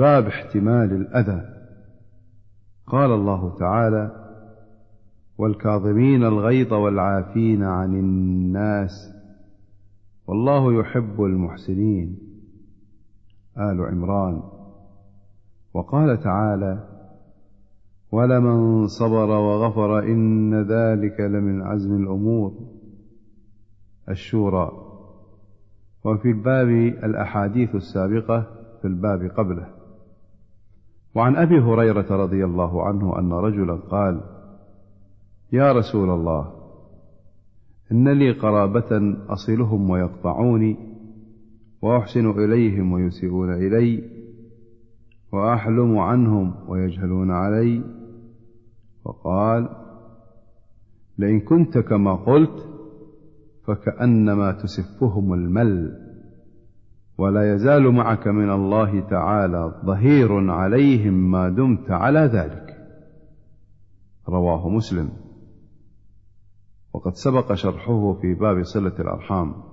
باب احتمال الأذى. قال الله تعالى والكاظمين الغيظ والعافين عن الناس والله يحب المحسنين. آل عمران. وقال تعالى ولمن صبر وغفر إن ذلك لمن عزم الأمور. الشورى. وفي الباب الأحاديث السابقة في الباب قبله. وعن أبي هريرة رضي الله عنه أن رجلا قال يا رسول الله إن لي قرابة أصلهم ويقطعوني وأحسن إليهم ويسيئون إلي وأحلم عنهم ويجهلون علي. وقال لئن كنت كما قلت فكأنما تسفهم المل. ولا يزال معك من الله تعالى ظهير عليهم ما دمت على ذلك. رواه مسلم. وقد سبق شرحه في باب صلة الأرحام.